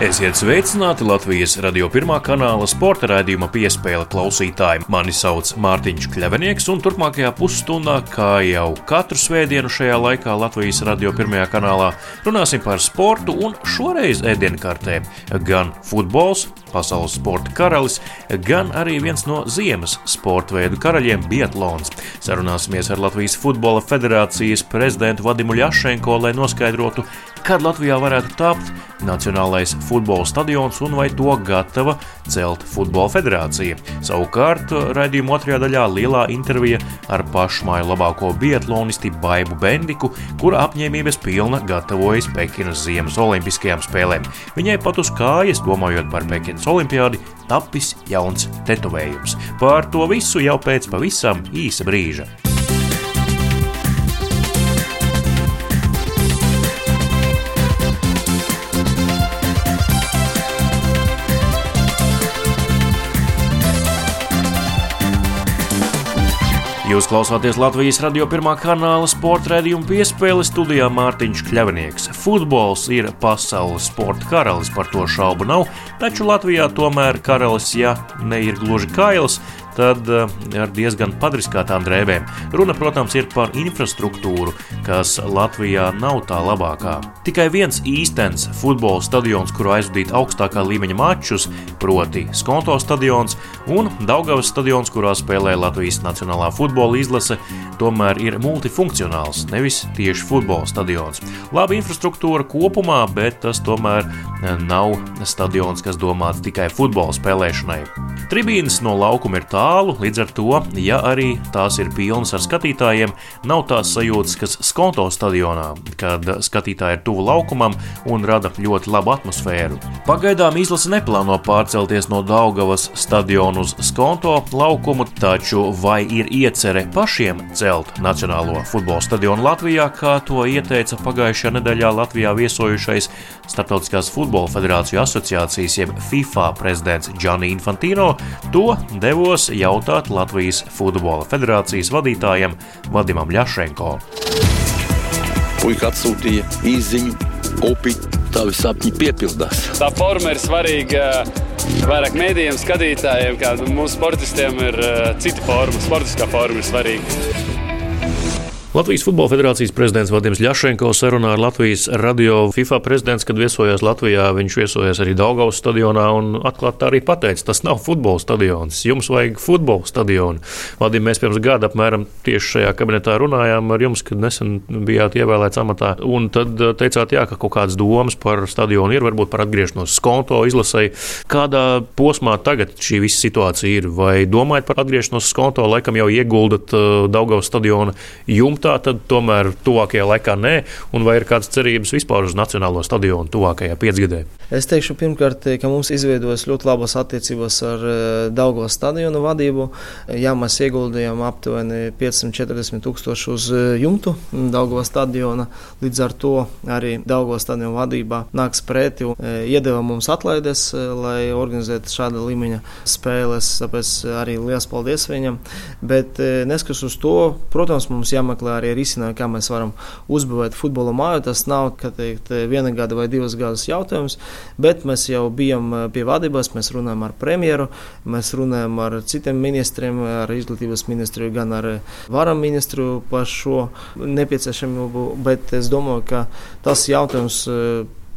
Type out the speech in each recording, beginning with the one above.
Esiet sveicināti Latvijas radio pirmā kanāla sporta raidījuma piespēle klausītājiem. Mani sauc Mārtiņš Kļavinieks, un turpmākajā pusstundā, kā jau katru svētdienu šajā laikā Latvijas radio pirmajā kanālā, runāsim par sportu un šoreiz ēdienkartē gan futbols, pasaules sporta karalis, gan arī viens no ziemas sporta veidu karaļiem - Bietlons. Sarunāsimies ar Latvijas Futbola Federācijas prezidentu Vadimu Ļašenko, lai noskaidrotu, kad Latvijā varētu tapt Nacionālais futbola stadions un vai to gatava celt Futbola federācija. Savukārt, raidījuma otrajā daļā lielā intervija ar pašmāju labāko biatlonisti Baibu Bendiku, kura apņēmības pilna gatavojas Pekinas Ziemas Olimpiskajām spēlēm. Viņai pat uz kājas, domājot par Pekinas Olimpiādi, tapis jauns tetovējums. Par to visu jau pēc pavisam īsa brīža. Jūs klausāties Latvijas radio pirmā kanāla sporta raidījuma piespēle studijā Mārtiņš Kļavinieks. Futbols ir pasaules sporta karalis, par to šaubu nav, taču Latvijā tomēr karalis, ja ne ir gluži kails, tad eh, ar diezgan padriskātām drēbēm. Runa, protams, ir par infrastruktūru, kas Latvijā nav tā labākā. Tikai viens īstenis futbola stadions, kuru aizvadīt augstākā līmeņa mačus, proti Skonto stadions un Daugavas stadions, kurā spēlē Latvijas Nacionālā futbola izlase, tomēr ir multifunkcionāls, nevis tieši futbola stadions. Laba infrastruktūra kopumā, bet tas tomēr nav stadions, kas domāts tikai futbola spēlēšanai. Tribīnes no laukuma ir tālu, līdz ar to, ja arī tās ir pilnas ar skatītājiem, nav tās sajūtas, kas skonto stadionā, kad skatītāji ir tuvu laukumam un rada ļoti labu atmosfēru. Pagaidām izlase neplāno pārcelties no Daugavas stadiona uz skonto laukumu, taču vai ir iecerē pašiem celt Nacionālo futbola stadionu Latvijā, kā to ieteica pagājušajā nedēļā Latvijā viesojušais Startautiskās futbola federāciju asociācijas jeb FIFA prezidents Gianni Infantino, To devos jautāt Latvijas Futbola Federācijas vadītājam Vadimam Ļašenko. Puika atsūtīja īziņu, upi, tavi sapņi piepildās. Tā forma ir svarīga vairāk mēdījiem, skatītājiem, kā mūsu sportistiem ir uh, cita forma. Sportiskā forma ir svarīga. Latvijas Futbola Federācijas prezidents Vadims Ļašenko sarunā ar Latvijas radio FIFA prezidents, kad viesojās Latvijā. Viņš viesojās arī Daugaus stadionā un atklāti arī pateica, tas nav futbola stadions. Jums vajag futbola stadionu. Vadim, mēs pirms gada apmēram tieši šajā kabinetā runājām ar jums, kad nesen bijāt ievēlēts amatā. Un tad uh, teicāt, jā, ka kaut kādas domas par stadionu ir, varbūt par atgriešanos skonto izlasēji. Kādā posmā tagad šī visa situācija ir? Vai domājat par atgriešanos skonto, laikam jau ieguldat uh, Daugaus stadionu jumtu? Jumtā, tad tomēr tuvākajā laikā nē, un vai ir kādas cerības vispār uz Nacionālo stadionu tuvākajā piecgadē? Es teikšu, pirmkārt, ka mums izveidojas ļoti labas attiecības ar eh, Daugavas stadionu vadību. Jā, mēs ieguldījām aptuveni 540 tūkstoši uz eh, jumtu Daugavas stadiona. Līdz ar to arī Daugavas stadiona vadībā nāks pretī un eh, iedeva mums atlaides, lai organizētu šāda līmeņa spēles. Tāpēc arī liels paldies viņam. Bet neskatoties uz to, protams, mums jāmeklē jāmeklē arī risinājumi, kā mēs varam uzbūvēt futbola māju. Tas nav teikt, viena gada vai divas gadus jautājums, bet mēs jau bijām eh, pie vadības, mēs runājam ar premjeru, mēs runājam ar citiem ministriem, ar izglītības ministru, gan ar varam ministru par šo nepieciešamību. Bet es domāju, ka tas jautājums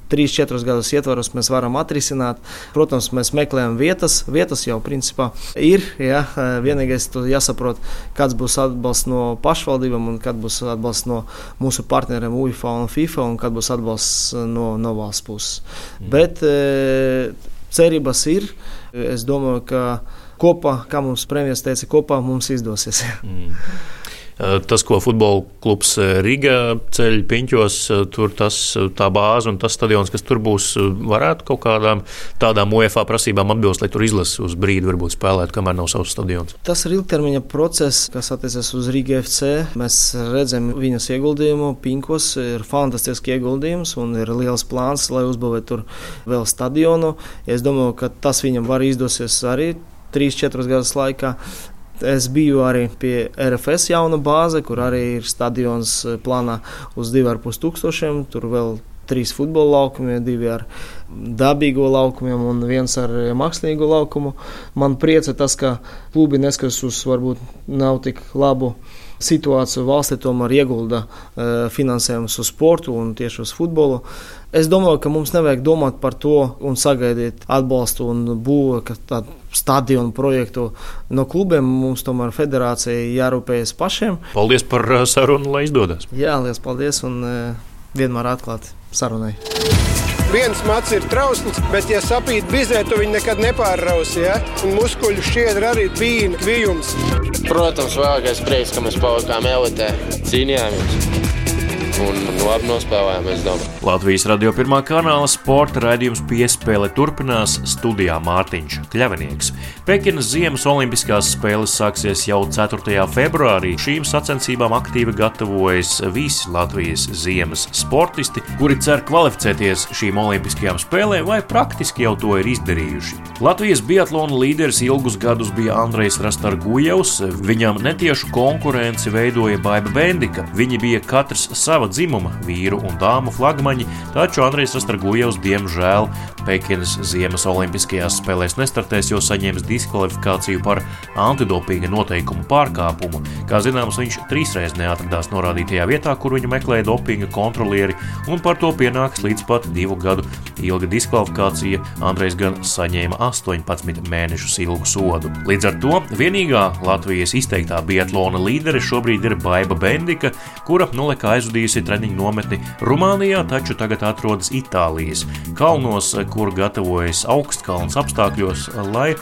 eh, 3-4 gadus ietvaros mēs varam atrisināt. Protams, mēs meklējam vietas, vietas jau principā ir. Ja, vienīgais ir jāsaprot, kāds būs atbalsts no pašvaldībām un kāds būs atbalsts no mūsu partneriem UFO un FIFA un kāds būs atbalsts no, no valsts puses. Mm. Bet e, cerības ir. Es domāju, ka kopā, kā mums premjerministrs teica, kopā mums izdosies. Mm. Eh, tas, ko futbola klubs eh, Riga ceļ piņķos, eh, tur tas, tā bāze un tas stadions, kas tur būs, varētu kaut kādām tādām UEFA prasībām atbilst, lai tur izlases uz brīdi varbūt spēlētu, kamēr nav savs stadions. Tas ir ilgtermiņa process, kas attiecas uz Riga FC. Mēs redzam viņas ieguldījumu, piņķos ir fantastisks ieguldījums un ir liels plāns, lai uzbūvētu tur vēl stadionu. Es domāju, ka tas viņam var izdosies arī 3-4 gadus laikā. Es biju arī pie RFS jauna bāze, kur arī ir stadions eh, plānā uz 2,5 tūkstošiem. Tur vēl trīs futbola laukumi, divi ar dabīgo laukumiem un viens ar mākslīgo laukumu. Man priecē tas, ka klubi neskatās uz varbūt nav tik labu situāciju valstī tomēr iegulda uh, finansējumus uz sportu un tieši uz futbolu. Es domāju, ka mums nevajag domāt par to un sagaidīt atbalstu un būvēt tādu stadionu projektu no klubiem. Mums tomēr federācija jārūpējas pašiem. Paldies par sarunu, lai izdodas. Jā, liels paldies un uh, vienmēr atklāti sarunai. Viens mats ir trausls, bet, ja sapīt bizē, tu viņu nekad nepārrausi. Ja? Un muskuļu šķiedra arī bija kvijums. Protams, vēlākais prieks, ka mēs palikām elitē, cīnījāmies un labi nospēlējām, es domāju. Latvijas radio pirmā kanāla sporta raidījums piespēle turpinās studijā Mārtiņš Kļavinieks. Pekinas Ziemas Olimpiskās spēles sāksies jau 4. februārī. Šīm sacensībām aktīvi gatavojas visi Latvijas ziemas sportisti, kuri cer kvalificēties šīm Olimpiskajām spēlēm vai praktiski jau to ir izdarījuši. Latvijas biatlona līderis ilgus gadus bija Andrejs Rastargujevs, viņam netiešu konkurenci veidoja Baiba Bendika. Viņi bija katrs sava sava dzimuma vīru un dāmu flagmaņi, taču Andrejs Rastargujevs diemžēl Pekinas Ziemas Olimpiskajās spēlēs nestartēs, jo saņēmis diskvalifikāciju par antidopinga noteikumu pārkāpumu. Kā zināms, viņš trīsreiz neatradās norādītajā vietā, kur viņu meklēja dopinga kontrolieri, un par to pienāks līdz pat divu gadu ilga diskvalifikācija. Andrejs gan saņēma 18 mēnešus ilgu sodu. Līdz ar to vienīgā Latvijas izteiktā biatlona līdere šobrīd ir Baiva Bendika, kura nolika aizvadījusi treniņu nometni Rumānijā, taču tagad atrodas Itālijas kalnos, kur gatavojas augstkalns apstākļos, lai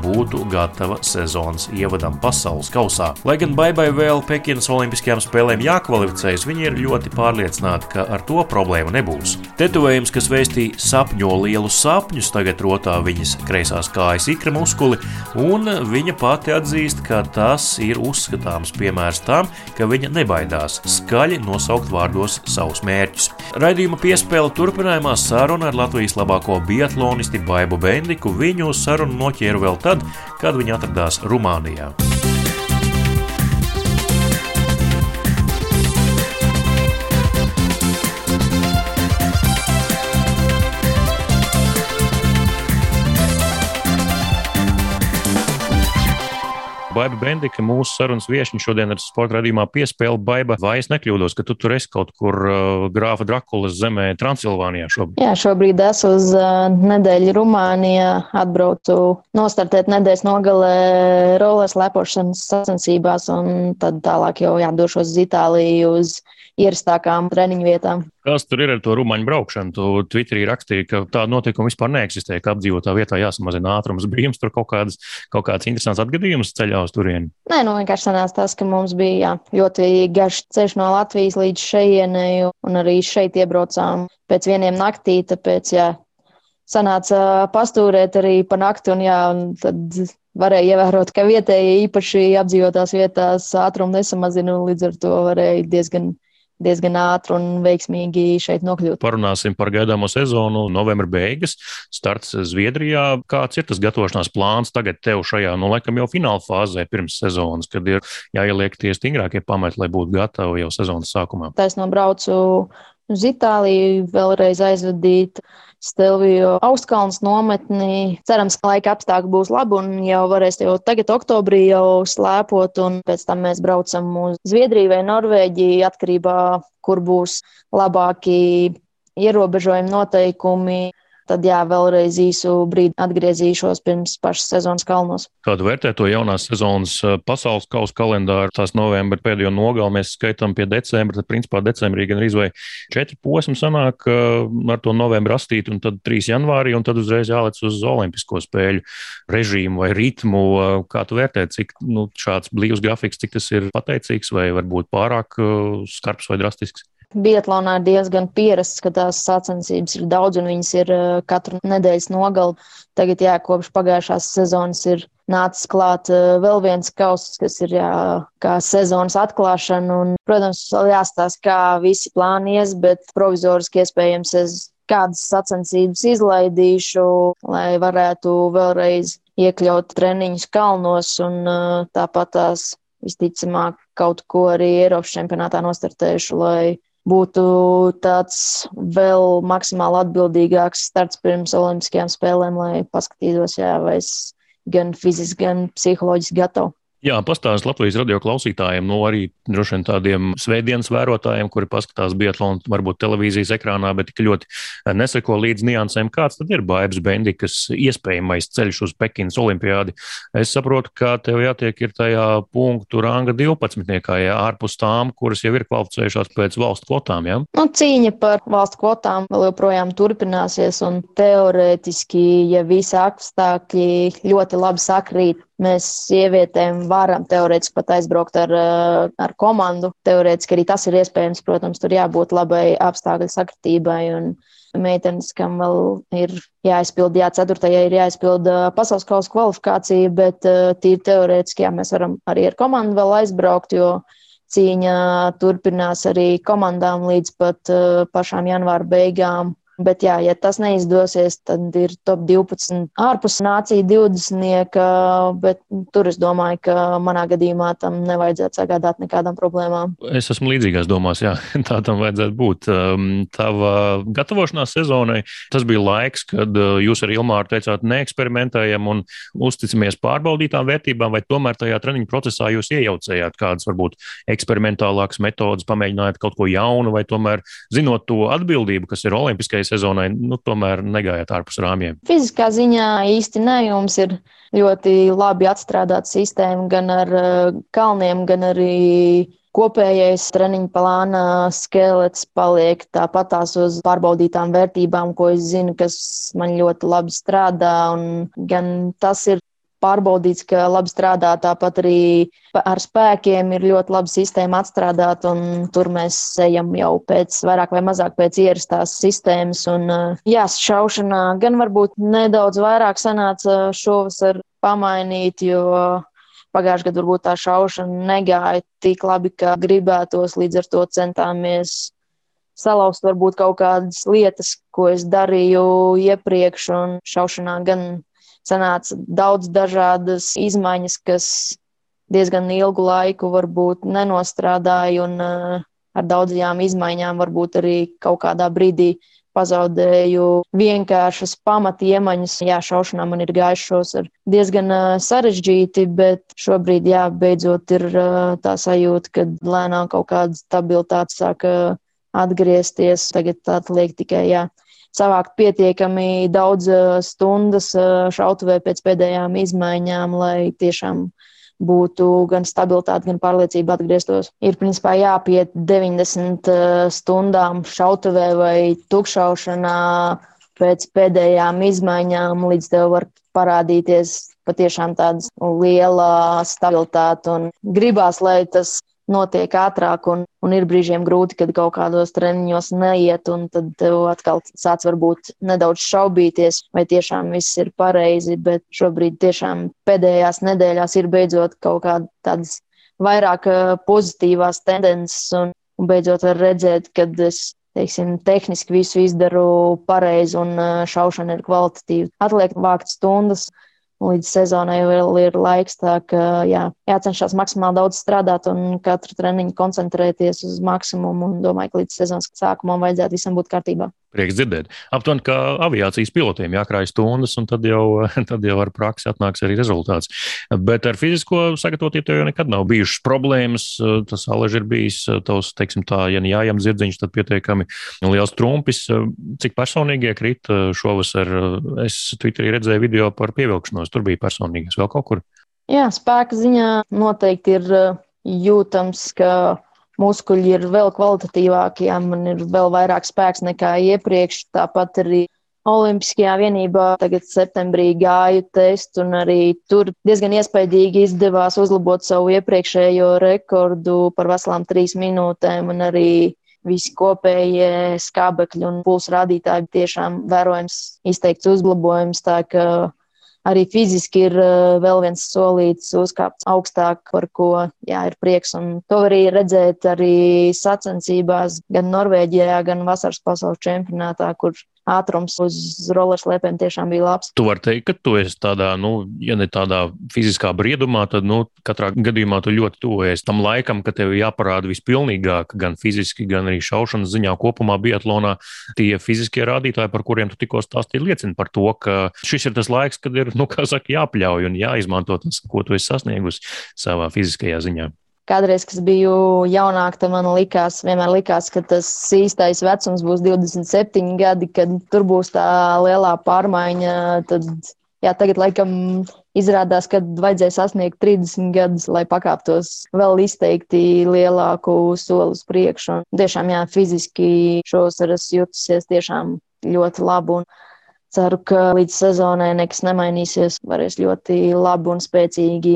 būtu gatava sezonas ievadam pasaules kausā. Lai gan Baibai vēl Pekinas Olimpiskajām spēlēm jākvalificējas, viņi ir ļoti pārliecināti, ka ar to problēmu nebūs. Tetovējums, kas vēstī sapņo lielus sapņus, tagad rotā viņas kreisās kājas ikra muskuli, un viņa pati atzīst, ka tas ir uzskatāms piemērs tam, ka viņa nebaidās skaļi nosaukt vārdos savus mērķus. Raidījuma piespēle turpinājumā saruna ar Latvijas labāko biatlonisti Baibu Bendiku viņu sarunu noķēra vēl tad, kad viņi atradās Rumānijā. Baiba Bendika, mūsu sarunas viesiņa šodien ir sporta radījumā piespēle. Baiba, vai es nekļūdos, ka tu tur esi kaut kur uh, grāfa Drakulas zemē, Transilvānijā šobrīd? Jā, šobrīd esmu uz uh, nedēļu Rumānijā, atbraucu nostartēt nedēļas nogalē rolas lepošanas sacensībās, un tad tālāk jau jādošos uz Itāliju uz ierastākām treniņu vietām. Kas tur ir ar to rumāņu braukšanu? Tu Twitterī rakstīji, ka tāda notikuma vispār neeksistē, ka apdzīvotā vietā jāsamazina ātrums. Bija jums tur kaut kādas, kaut kāds interesants atgadījums ceļā uz turieni? Nē, nu vienkārši sanāca tas, ka mums bija jā, ļoti garš ceļš no Latvijas līdz šejienei, un arī šeit iebraucām pēc vieniem naktī, tāpēc, jā, sanāca pastūrēt arī pa nakti, un jā, un tad varēja ievērot, ka vietēji īpaši apdzīvotās vietās ātrumu nesamazina, un līdz ar to varēja diezgan diezgan ātri un veiksmīgi šeit nokļūt. Parunāsim par gaidāmo sezonu, novembra beigas, starts Zviedrijā. Kāds ir tas gatavošanās plāns tagad tev šajā, nu, laikam jau fināla fāzē pirms sezonas, kad ir jāieliek tie stingrākie pamati, lai būtu gatavi jau sezonas sākumā? Taisno braucu uz Itāliju, vēlreiz aizvadīt Stelviju augstkalnas nometni. Cerams, ka laika apstākļi būs labi un jau varēs jau tagad, oktobrī, jau slēpot, un pēc tam mēs braucam uz Zviedriju vai Norvēģiju, atkarībā, kur būs labāki ierobežojumi, noteikumi tad jā, vēlreiz īsu brīdi atgriezīšos pirms pašas sezonas kalnos. Kādu vērtē to jaunās sezonas eh, pasaules kausa kalendāru? Tās novembra pēdējo nogali mēs skaitām pie decembra, tad principā decembrī gan arī vai četri posmi sanāk eh, ar to novembra astīt un tad 3 janvārī un tad uzreiz jālec uz olimpisko spēļu režīmu vai ritmu. Eh, kā tu vērtē, cik nu, šāds blīvs grafiks, cik tas ir pateicīgs vai varbūt pārāk skarbs vai drastisks? Biatlonā ir diezgan pierasts, ka tās sacensības ir daudz un viņas ir uh, katru nedēļas nogali. Tagad, jā, kopš pagājušās sezonas ir nācis klāt uh, vēl viens kauss, kas ir jā, kā sezonas atklāšana. Un, protams, vēl jāstāsta, kā visi plāni ies, bet provizoriski iespējams es kādas sacensības izlaidīšu, lai varētu vēlreiz iekļaut treniņus kalnos un uh, tāpat tās visticamāk kaut ko arī Eiropas čempionātā nostartējuši, lai būtu tāds vēl maksimāli atbildīgāks starts pirms Olimpiskajām spēlēm, lai paskatītos, jā, vai es gan fiziski, gan psiholoģiski gatavs. Jā, pastāst Latvijas radio klausītājiem, no nu arī droši vien tādiem svētdienas vērotājiem, kuri paskatās Bietlonu, varbūt televīzijas ekrānā, bet tik ļoti eh, neseko līdz niansēm. Kāds tad ir Bābs Bendikas iespējamais ceļš uz Pekinas olimpiādi? Es saprotu, ka tev jātiek ir tajā punktu ranga 12. jā, ārpus tām, kuras jau ir kvalificējušās pēc valstu kvotām. Jā? Nu, cīņa par valstu kvotām vēl joprojām turpināsies, un teorētiski, ja visi apstākļi ļoti labi sakrīt, Mēs sievietēm varam teorētiski pat aizbraukt ar, eh, ar komandu. Teorētiski arī tas ir iespējams. Protams, tur jābūt labai apstākļu sakritībai. Meitenes, kam vēl ir jāizpild, jā, ceturtajai ir jāizpild pasaules kausa kvalifikācija, bet eh, tīri teorētiski jā, mēs varam arī ar komandu vēl aizbraukt, jo cīņa turpinās arī komandām līdz pat eh, pašām janvāra beigām. Bet, jā, ja tas neizdosies, tad ir top 12 ārpus nācija 20. Bet tur es domāju, ka manā gadījumā tam nevajadzētu sagādāt nekādām problēmām. Es esmu līdzīgās domās, jā, tā tam vajadzētu būt. Um, tava gatavošanās sezonai tas bija laiks, kad uh, jūs ar Ilmāru teicāt, neeksperimentējam un uzticamies pārbaudītām vērtībām, vai tomēr tajā treniņu procesā jūs iejaucējāt kādas varbūt eksperimentālākas metodas, pamēģinājāt kaut ko jaunu, vai tomēr zinot to atbildību, kas ir olimpiskais sezonai, nu, tomēr negājāt ārpus rāmjiem? Fiziskā ziņā īsti ne. Jums ir ļoti labi atstrādāta sistēma gan ar uh, kalniem, gan arī kopējais treniņu plāna skelets paliek tāpatās uz pārbaudītām vērtībām, ko es zinu, kas man ļoti labi strādā. Gan tas ir pārbaudīts, ka labi strādā. Tāpat arī ar spēkiem ir ļoti laba sistēma atstrādāt, un tur mēs ejam jau pēc vairāk vai mazāk pēc ierastās sistēmas. Un, jā, šaušanā gan varbūt nedaudz vairāk sanāca šovasar pamainīt, jo pagājušajā gadā varbūt tā šaušana negāja tik labi, kā gribētos. Līdz ar to centāmies salauzt varbūt kaut kādas lietas, ko es darīju iepriekš, un šaušanā gan sanāca daudz dažādas izmaiņas, kas diezgan ilgu laiku varbūt nenostrādāja, un uh, ar daudzajām izmaiņām varbūt arī kaut kādā brīdī pazaudēju vienkāršas pamatiemaņas. Jā, šaušanā man ir gājušos ar diezgan uh, sarežģīti, bet šobrīd, jā, beidzot ir uh, tā sajūta, ka lēnām kaut kāda stabilitāte sāka atgriezties. Tagad tā liek tikai, jā, savākt pietiekami daudz eh, stundas eh, šautavē pēc pēdējām izmaiņām, lai tiešām būtu gan stabilitāte, gan pārliecība atgrieztos. Ir principā jāpiet 90 eh, stundām šautavē vai tukšaušanā pēc pēdējām izmaiņām, līdz tev var parādīties patiešām tāda liela stabilitāte un gribās, lai tas notiek ātrāk, un, un ir brīžiem grūti, kad kaut kādos treniņos neiet, un tad tev atkal sāc varbūt nedaudz šaubīties, vai tiešām viss ir pareizi, bet šobrīd tiešām pēdējās nedēļās ir beidzot kaut kādas vairāk pozitīvās tendences, un, un beidzot var redzēt, kad es teiksim, tehniski visu izdaru pareizi un šaušana ir kvalitatīva. Atliek vākt stundas, līdz sezonai vēl ir laiks. Tā kā jā, jācenšas maksimāli daudz strādāt un katru treniņu koncentrēties uz maksimumu. Un domāju, ka līdz sezonas sākumam vajadzētu visam būt kārtībā. Prieks dzirdēt. Aptuveni kā aviācijas pilotiem jākrāj stundas, un tad jau, tad jau ar praksi atnāks arī rezultāts. Bet ar fizisko sagatavotību tev jau nekad nav bijušas problēmas. Tas alaži ir bijis tavs, teiksim, tā, ja jājam dzirdziņš, tad pietiekami liels trumpis. Cik personīgi iekrīt šovasar? Es Twitterī redzēju video par pievilkšanos. Tur bija personīgais vēl kaut kur. Jā, spēka ziņā noteikti ir jūtams, ka muskuļi ir vēl kvalitatīvāki, ja man ir vēl vairāk spēks nekā iepriekš. Tāpat arī Olimpiskajā vienībā tagad septembrī gāju testu, un arī tur diezgan iespaidīgi izdevās uzlabot savu iepriekšējo rekordu par veselām trīs minūtēm, un arī visi kopējie skābekļi un pulsu rādītāji tiešām vērojams izteikts uzlabojums. Tā arī fiziski ir eh, vēl viens solīts uzkāpt augstāk, par ko jā, ir prieks. Un to arī redzēt arī sacensībās, gan Norvēģijā, gan Vasaras pasaules čempionātā, kur ātrums uz rollerslēpēm tiešām bija labs. Tu vari teikt, ka tu esi tādā, nu, ja ne tādā fiziskā briedumā, tad, nu, katrā gadījumā tu ļoti tuvojies tam laikam, ka tev jāparāda vispilnīgāk, gan fiziski, gan arī šaušanas ziņā kopumā biatlonā. Tie fiziskie rādītāji, par kuriem tu tikko stāstīji, liecina par to, ka šis ir tas laiks, kad ir, nu, kā saka, jāpļauj un jāizmanto tas, ko tu esi sasniegusi savā fiziskajā ziņā. Kādreiz, kad biju jaunāka, tad man likās, vienmēr likās, ka tas īstais vecums būs 27 gadi, kad tur būs tā lielā pārmaiņa. Tad, jā, tagad laikam izrādās, ka vajadzēja sasniegt 30 gadus, lai pakāptos vēl izteikti lielāku soli uz priekšu. Un tiešām, jā, fiziski šos ar esmu jutusies tiešām ļoti labi. Un Ceru, ka līdz sezonai nekas nemainīsies. Varēs ļoti labi un spēcīgi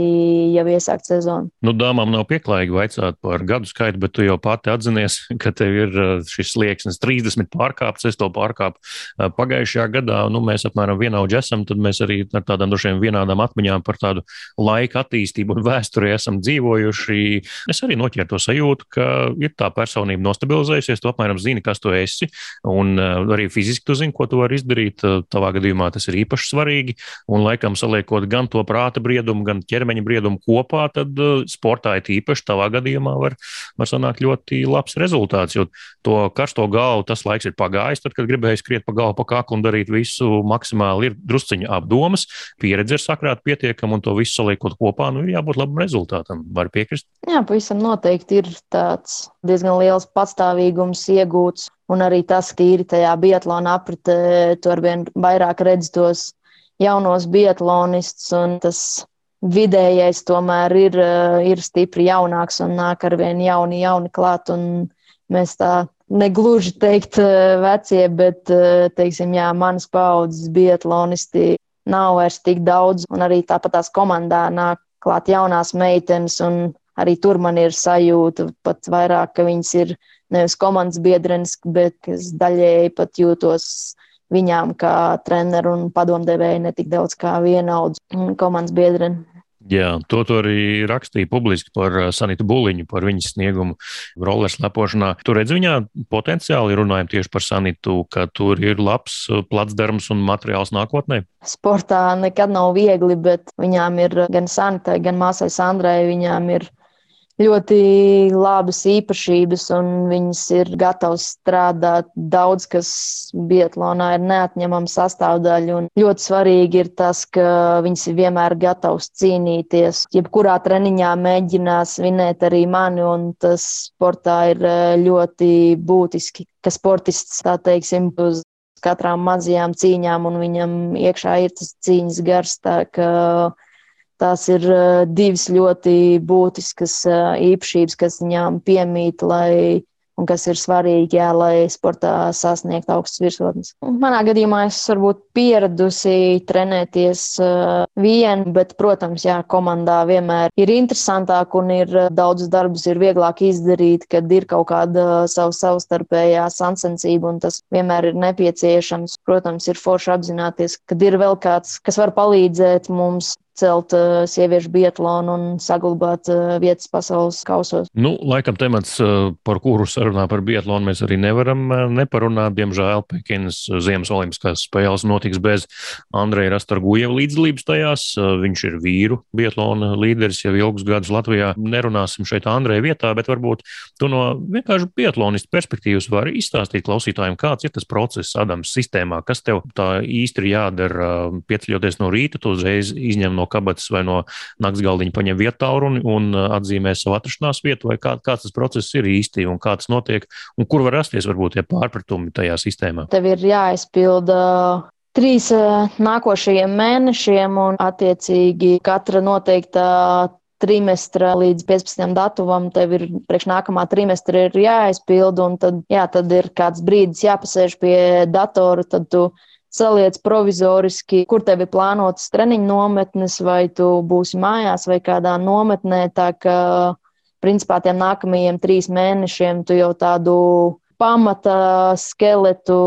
jau iesākt sezonu. Nu, dāmām nav pieklājīgi vaicāt par gadu skaitu, bet tu jau pati atzinies, ka tev ir uh, šis slieksnis 30 pārkāpts. Es to pārkāpu uh, pagājušajā gadā. Nu, mēs apmēram vienaudži esam, tad mēs arī ar tādām drošiem vienādām atmiņām par tādu laika attīstību un vēsturi esam dzīvojuši. Es arī noķēru to sajūtu, ka ir tā personība nostabilizējusies. Tu apmēram zini, kas tu esi, un uh, arī fiziski tu zini, ko tu vari izdarīt Tavā gadījumā tas ir īpaši svarīgi. Un, laikam, saliekot gan to prāta briedumu, gan ķermeņa briedumu kopā, tad uh, sportā ir īpaši tavā gadījumā var, var sanākt ļoti labs rezultāts. Jo to karsto galvu tas laiks ir pagājis. Tad, kad gribēju skriet pa galvu, pa kaklu un darīt visu maksimāli, ir drusciņa apdomas, pieredze ir sakrāta pietiekama un to visu saliekot kopā, nu ir jābūt labam rezultātam. Var piekrist? Jā, pavisam noteikti ir tāds diezgan liels patstāvīgums iegūts Un arī tas, ka tīri tajā biatlona apritē, tu arvien vairāk redz tos jaunos biatlonistus, un tas vidējais tomēr ir, eh, ir stipri jaunāks un nāk arvien jauni, jauni klāt. Mēs tā negluži teikt eh, vecie, bet, eh, teiksim, jā, manas paudzes biatlonisti nav vairs tik daudz, un arī tāpat tās komandā nāk klāt jaunās meitenes, un arī tur man ir sajūta pat vairāk, ka viņas ir nevis komandas biedrenis, bet es daļēji pat jūtos viņām kā treneru un padomdevēju ne tik daudz kā vienauds komandas biedreni. Jā, to tu arī rakstīja publiski par uh, Sanitu Buliņu, par viņas sniegumu rollers lepošanā. Tur redz viņā potenciāli runājam tieši par Sanitu, ka tur ir labs uh, placdarms un materiāls nākotnē. Sportā nekad nav viegli, bet viņām ir gan Sanitai, gan māsai Sandrai, viņām ir ļoti labas īpašības, un viņas ir gatavas strādāt daudz, kas Bietlānā ir neatņemama sastāvdaļa. Un ļoti svarīgi ir tas, ka viņas ir vienmēr gatavas cīnīties. Jebkurā treniņā mēģinās vinēt arī mani, un tas sportā ir eh, ļoti būtiski, ka sportists, tā teiksim, uz katrām mazajām cīņām, un viņam iekšā ir tas cīņas gars. Tā, Tās ir divas ļoti būtiskas īpašības, kas viņām piemīt, lai un kas ir svarīgi, jā, lai sportā sasniegtu augstas virsotnes. Manā gadījumā es varbūt pieradusi trenēties vien, bet, protams, jā, komandā vienmēr ir interesantāk un ir daudz darbus ir vieglāk izdarīt, kad ir kaut kāda savu savstarpējā sancensība, un tas vienmēr ir nepieciešams. Protams, ir forši apzināties, ka ir vēl kāds, kas var palīdzēt mums celt uh, sieviešu biatlonu un saglabāt uh, vietas pasaules kausos. Nu, laikam temats, uh, par kuru sarunā par biatlonu mēs arī nevaram uh, neparunāt. Diemžēl Pekinas Ziemas Olimpiskās spēles notiks bez Andreja Rastargujeva līdzdalības tajās. Uh, viņš ir vīru biatlona līderis jau ilgus gadus Latvijā. Nerunāsim šeit Andreja vietā, bet varbūt tu no vienkārši biatlonistu perspektīvas vari izstāstīt klausītājiem, kāds ir tas process Adams sistēmā, kas tev tā īsti ir jādara, pieceļoties no rīta, tu uzreiz izņem no no kabatas vai no nakts galdiņa paņem vietālu un, uh, atzīmē savu atrašanās vietu, vai kā, kāds tas process ir īsti un kā tas notiek, un kur var rasties varbūt tie pārpratumi tajā sistēmā. Tev ir jāizpilda trīs uh, nākošajiem mēnešiem, un attiecīgi katra noteikta trimestra līdz 15. datumam, tev ir priekš nākamā trimestra ir jāaizpilda, un tad, jā, tad ir kāds brīdis jāpasēž pie datora, tad tu saliec provizoriski, kur tev ir plānotas treniņu nometnes, vai tu būsi mājās vai kādā nometnē. Tā ka, principā, tiem nākamajiem trīs mēnešiem tu jau tādu pamata skeletu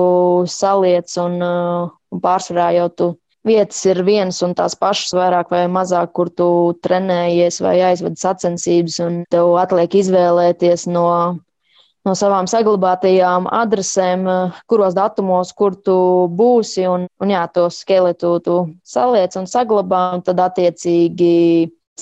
saliec un, un pārsvarā jau tu vietas ir vienas un tās pašas, vairāk vai mazāk, kur tu trenējies vai aizvedi sacensības, un tev atliek izvēlēties no no savām saglabātajām adresēm, kuros datumos, kur tu būsi. Un, un jā, to skeletu tu saliec un saglabā, un tad attiecīgi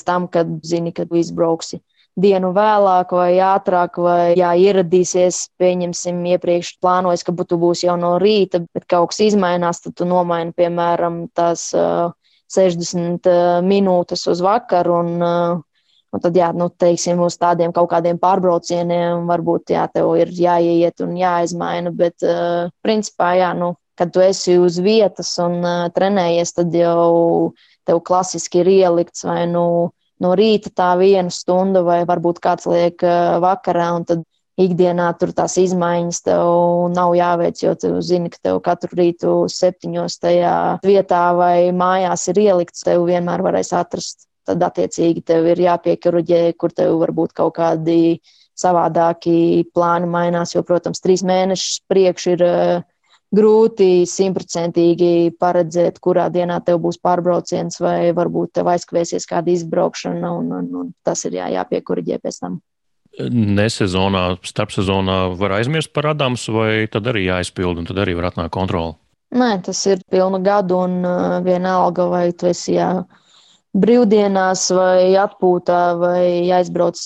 tam, kad zini, kad tu izbrauksi dienu vēlāk vai ātrāk, vai jā, ieradīsies, pieņemsim, iepriekš plānojas, ka tu būsi jau no rīta, bet kaut kas izmainās, tad tu nomaini, piemēram, tās uh, 60 uh, minūtes uz vakaru. Un, uh, Un tad, jā, nu, teiksim, uz tādiem kaut kādiem pārbraucieniem varbūt jā, tev ir jāiet un jāizmaina. Bet, uh, principā, jā, nu, kad tu esi uz vietas un uh, trenējies, tad jau tev klasiski ir ielikts vai nu no rīta tā viena stunda, vai varbūt kāds liek uh, vakarā. Tad ikdienā tur tās izmaiņas tev nav jāveic, jo tu zini, ka tev katru rītu septiņos tajā vietā vai mājās ir ielikts. Tev vienmēr varēs atrast tad attiecīgi tev ir jāpiekruģē, kur tev varbūt kaut kādi savādāki plāni mainās, jo, protams, trīs mēnešus priekš ir uh, grūti simtprocentīgi paredzēt, kurā dienā tev būs pārbrauciens, vai varbūt tev aizkavēsies kāda izbraukšana, un, un, un tas ir jā, jāpiekuriģē pēc tam. Nesezonā, starpsezonā var aizmirst par Adamus, vai tad arī jāizpild, un tad arī var atnākt kontroli? Nē, tas ir pilnu gadu, un uh, vienalga, vai tu esi jā, brīvdienās vai atpūtā vai aizbrauc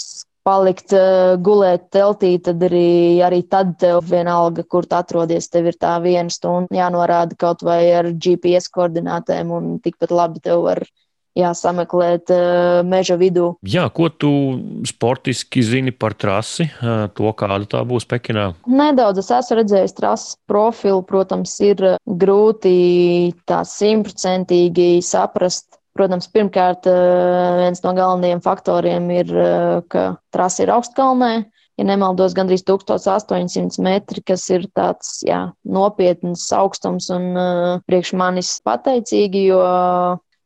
palikt, eh, gulēt teltī, tad arī, arī tad tev vienalga, kur tu atrodies, tev ir tā viena stunda jānorāda kaut vai ar GPS koordinātēm, un tikpat labi tev var jāsameklēt uh, meža vidū. Jā, ko tu sportiski zini par trasi, uh, to kāda tā būs Pekinā? Nedaudz es esmu redzējis trases profilu, protams, ir grūti tā simtprocentīgi saprast, Protams, pirmkārt, eh, viens no galvenajiem faktoriem ir, eh, ka trase ir augstkalnē. Ja nemaldos, gandrīz 1800 metri, kas ir tāds jā, nopietns augstums un uh, priekš manis pateicīgi, jo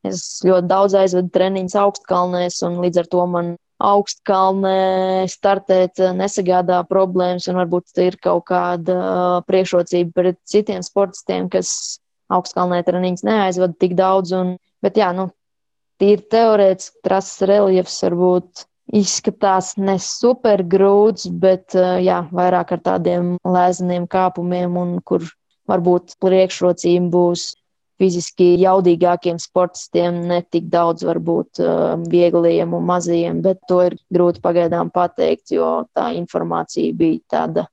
es ļoti daudz aizvedu treniņus augstkalnēs, un līdz ar to man augstkalnē startēt nesagādā problēmas, un varbūt ir kaut kāda priekšrocība pret citiem sportistiem, kas augstkalnē treniņus neaizvada tik daudz. Un, bet jā, nu, tīri teorētiski trases reliefs varbūt izskatās ne super grūts, bet jā, vairāk ar tādiem lēzeniem kāpumiem, un kur varbūt priekšrocība būs fiziski jaudīgākiem sportistiem, ne tik daudz varbūt viegliem un mazajiem, bet to ir grūti pagaidām pateikt, jo tā informācija bija tāda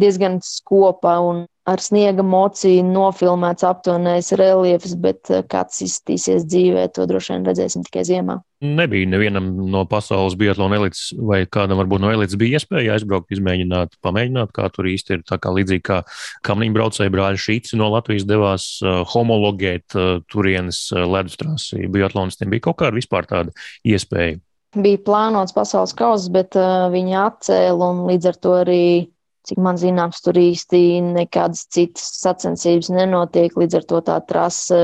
diezgan skopa un ar sniega mociju nofilmēts aptuvenais reliefs, bet eh, kāds izskatīsies dzīvē, to droši vien redzēsim tikai ziemā. Nebija nevienam no pasaules biatlona elites, vai kādam varbūt no elites bija iespēja aizbraukt, izmēģināt, pamēģināt, kā tur īsti ir. Tā kā līdzīgi kā kamniņu braucēji brāļi Šīci no Latvijas devās uh, homologēt uh, turienes ledustrāsi biatlonistiem, bija kaut kāda vispār tāda iespēja. Bija plānots pasaules kausas, bet uh, viņi atcēla un līdz ar to arī Cik man zināms, tur īsti nekādas citas sacensības nenotiek, līdz ar to tā trase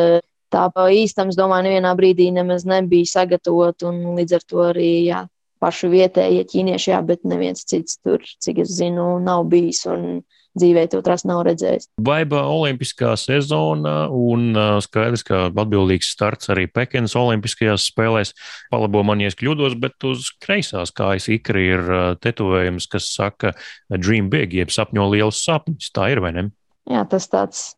tā pa īstam, es domāju, nevienā brīdī nemaz nebija sagatavota, līdz ar to arī, jā, paši vietējie ķīnieši, jā, bet neviens cits tur, cik es zinu, nav bijis, un dzīvē to tras nav redzējis. Baiba olimpiskā sezona un skaidrs, ka atbildīgs starts arī Pekinas olimpiskajās spēlēs. Palabo man, ja es kļūdos, bet uz kreisās kājas ikri ir tetovējums, kas saka Dream Big, jeb sapņo lielus sapņus. Tā ir vai ne? Jā, tas tāds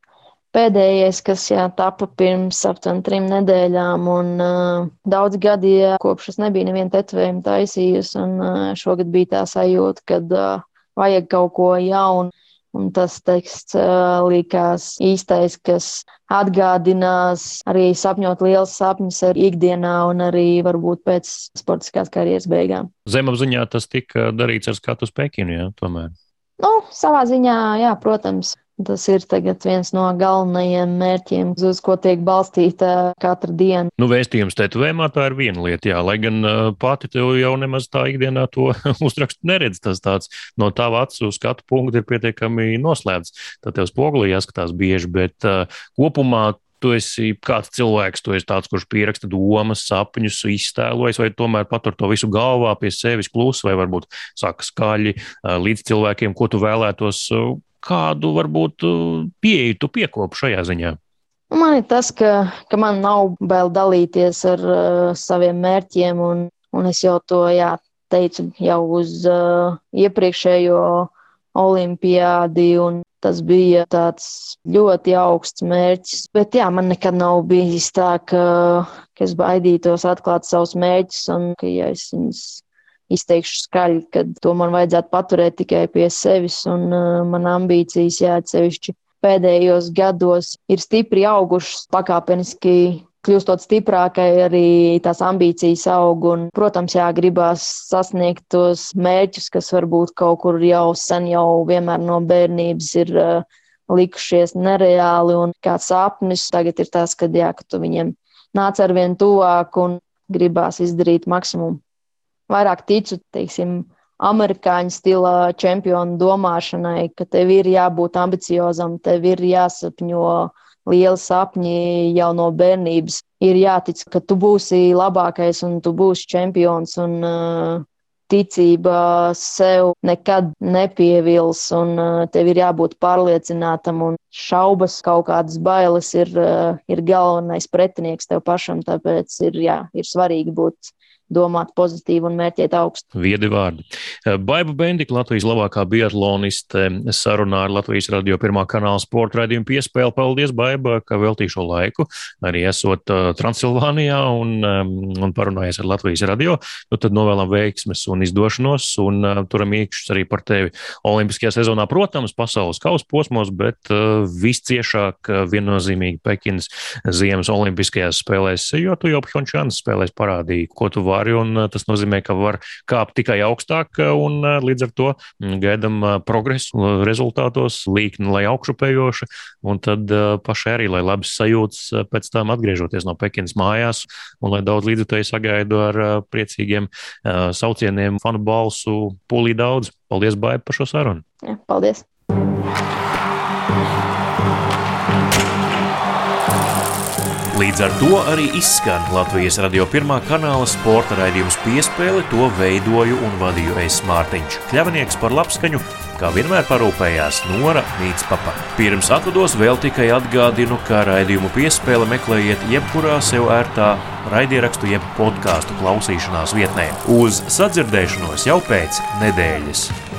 pēdējais, kas jā, tapa pirms aptuveni trim nedēļām. Un, uh, daudz gadi, jā, kopš es nebiju nevienu tetovējumu taisījusi, un uh, šogad bija tā sajūta, ka uh, vajag kaut ko jaunu. Un tas teksts likās īstais, kas atgādinās arī sapņot liels sapņus ar ikdienā un arī varbūt pēc sportiskās karjeras beigām. Zemapziņā tas tika darīts ar skatu uz Pekinu, jā, tomēr. Nu, savā ziņā, jā, protams. Tas ir viens no galvenajiem mērķiem, uz ko tiek balstīta katra diena. Nu, vēstījums tetovējumā tā ir viena lieta, jā, lai gan uh, pati tev jau nemaz tā ikdienā to uzrakstu neredz. Tas tāds no tava acu skatu punkta ir pietiekami noslēpts. Tad tev spogulī jāskatās bieži, bet uh, kopumā tu esi kāds cilvēks, tu esi tāds, kurš pieraksta domas, sapņus, iztēlojas, vai tomēr patur to visu galvā pie sevis klusi, vai varbūt saka skaļi līdz cilvēkiem, ko tu vēlētos kādu varbūt pieeju tu piekopu šajā ziņā? Man ir tas, ka, ka man nav bail dalīties ar uh, saviem mērķiem, un, un es jau to jā, teicu jau uz uh, iepriekšējo olimpiādi, un tas bija tāds ļoti augsts mērķis. Bet jā, man nekad nav bijis tā, ka, ka es baidītos atklāt savus mērķus, un ka ja es viņus izteikšu skaļi, ka to man vajadzētu paturēt tikai pie sevis, un uh, man ambīcijas jāatsevišķi pēdējos gados ir stipri augušas pakāpeniski kļūstot stiprākai, arī tās ambīcijas aug. Un, protams, jā, gribās sasniegt tos mērķus, kas varbūt kaut kur jau sen, jau vienmēr no bērnības ir uh, likušies nereāli un kā sapnis. Tagad ir tas, ka, jā, ka tu viņiem nāc ar vien tuvāk un gribās izdarīt maksimumu. Vairāk ticu, teiksim, amerikāņu stila čempionu domāšanai, ka tev ir jābūt ambiciozam, tev ir jāsapņo lieli sapņi jau no bērnības. Ir jātic, ka tu būsi labākais un tu būsi čempions. Un, uh, ticība sev nekad nepievils, un uh, tev ir jābūt pārliecinātam, šaubas, kaut kādas bailes ir, uh, ir galvenais pretinieks tev pašam. Tāpēc ir, jā, ir svarīgi būt domāt pozitīvi un mērķēt augstu. Viedi vārdi. Eh, Baiba Bendika, Latvijas labākā biatloniste, sarunā ar Latvijas radio pirmā kanāla sporta raidījumu piespēli. Paldies, Baiba, ka veltīju šo laiku, arī esot uh, Transilvānijā un, un parunājies ar Latvijas radio. Nu, tad novēlam veiksmes un izdošanos un uh, turam iekšķus arī par tevi Olimpiskajā sezonā, protams, pasaules kausa posmos, bet visciešāk viennozīmīgi Pekinas ziemas Olimpiskajās spēlēs, jo tu jau Pjončānas spēlēs parādīji, ko tu vari vari, un tas nozīmē, ka var kāpt tikai augstāk, un līdz ar to gaidām progresu rezultātos, līkni, lai augšupējoši, un tad pašai arī, lai labas sajūtas pēc tam atgriežoties no Pekinas mājās, un lai daudz līdzutēji sagaidu ar priecīgiem saucieniem, fanu balsu, pūlī daudz. Paldies, Baiba, par šo sarunu! Ja, paldies! Līdz ar to arī izskan Latvijas radio pirmā kanāla sporta raidījums piespēle. To veidoju un vadīju es Mārtiņš Kļavnieks par labskaņu, kā vienmēr parūpējās Nora Mītspapa. Pirms atvados vēl tikai atgādinu, ka raidījumu piespēle meklējiet jebkurā sev ērtā raidierakstu jeb podkāstu klausīšanās vietnē. Uz sadzirdēšanos jau pēc nedēļas!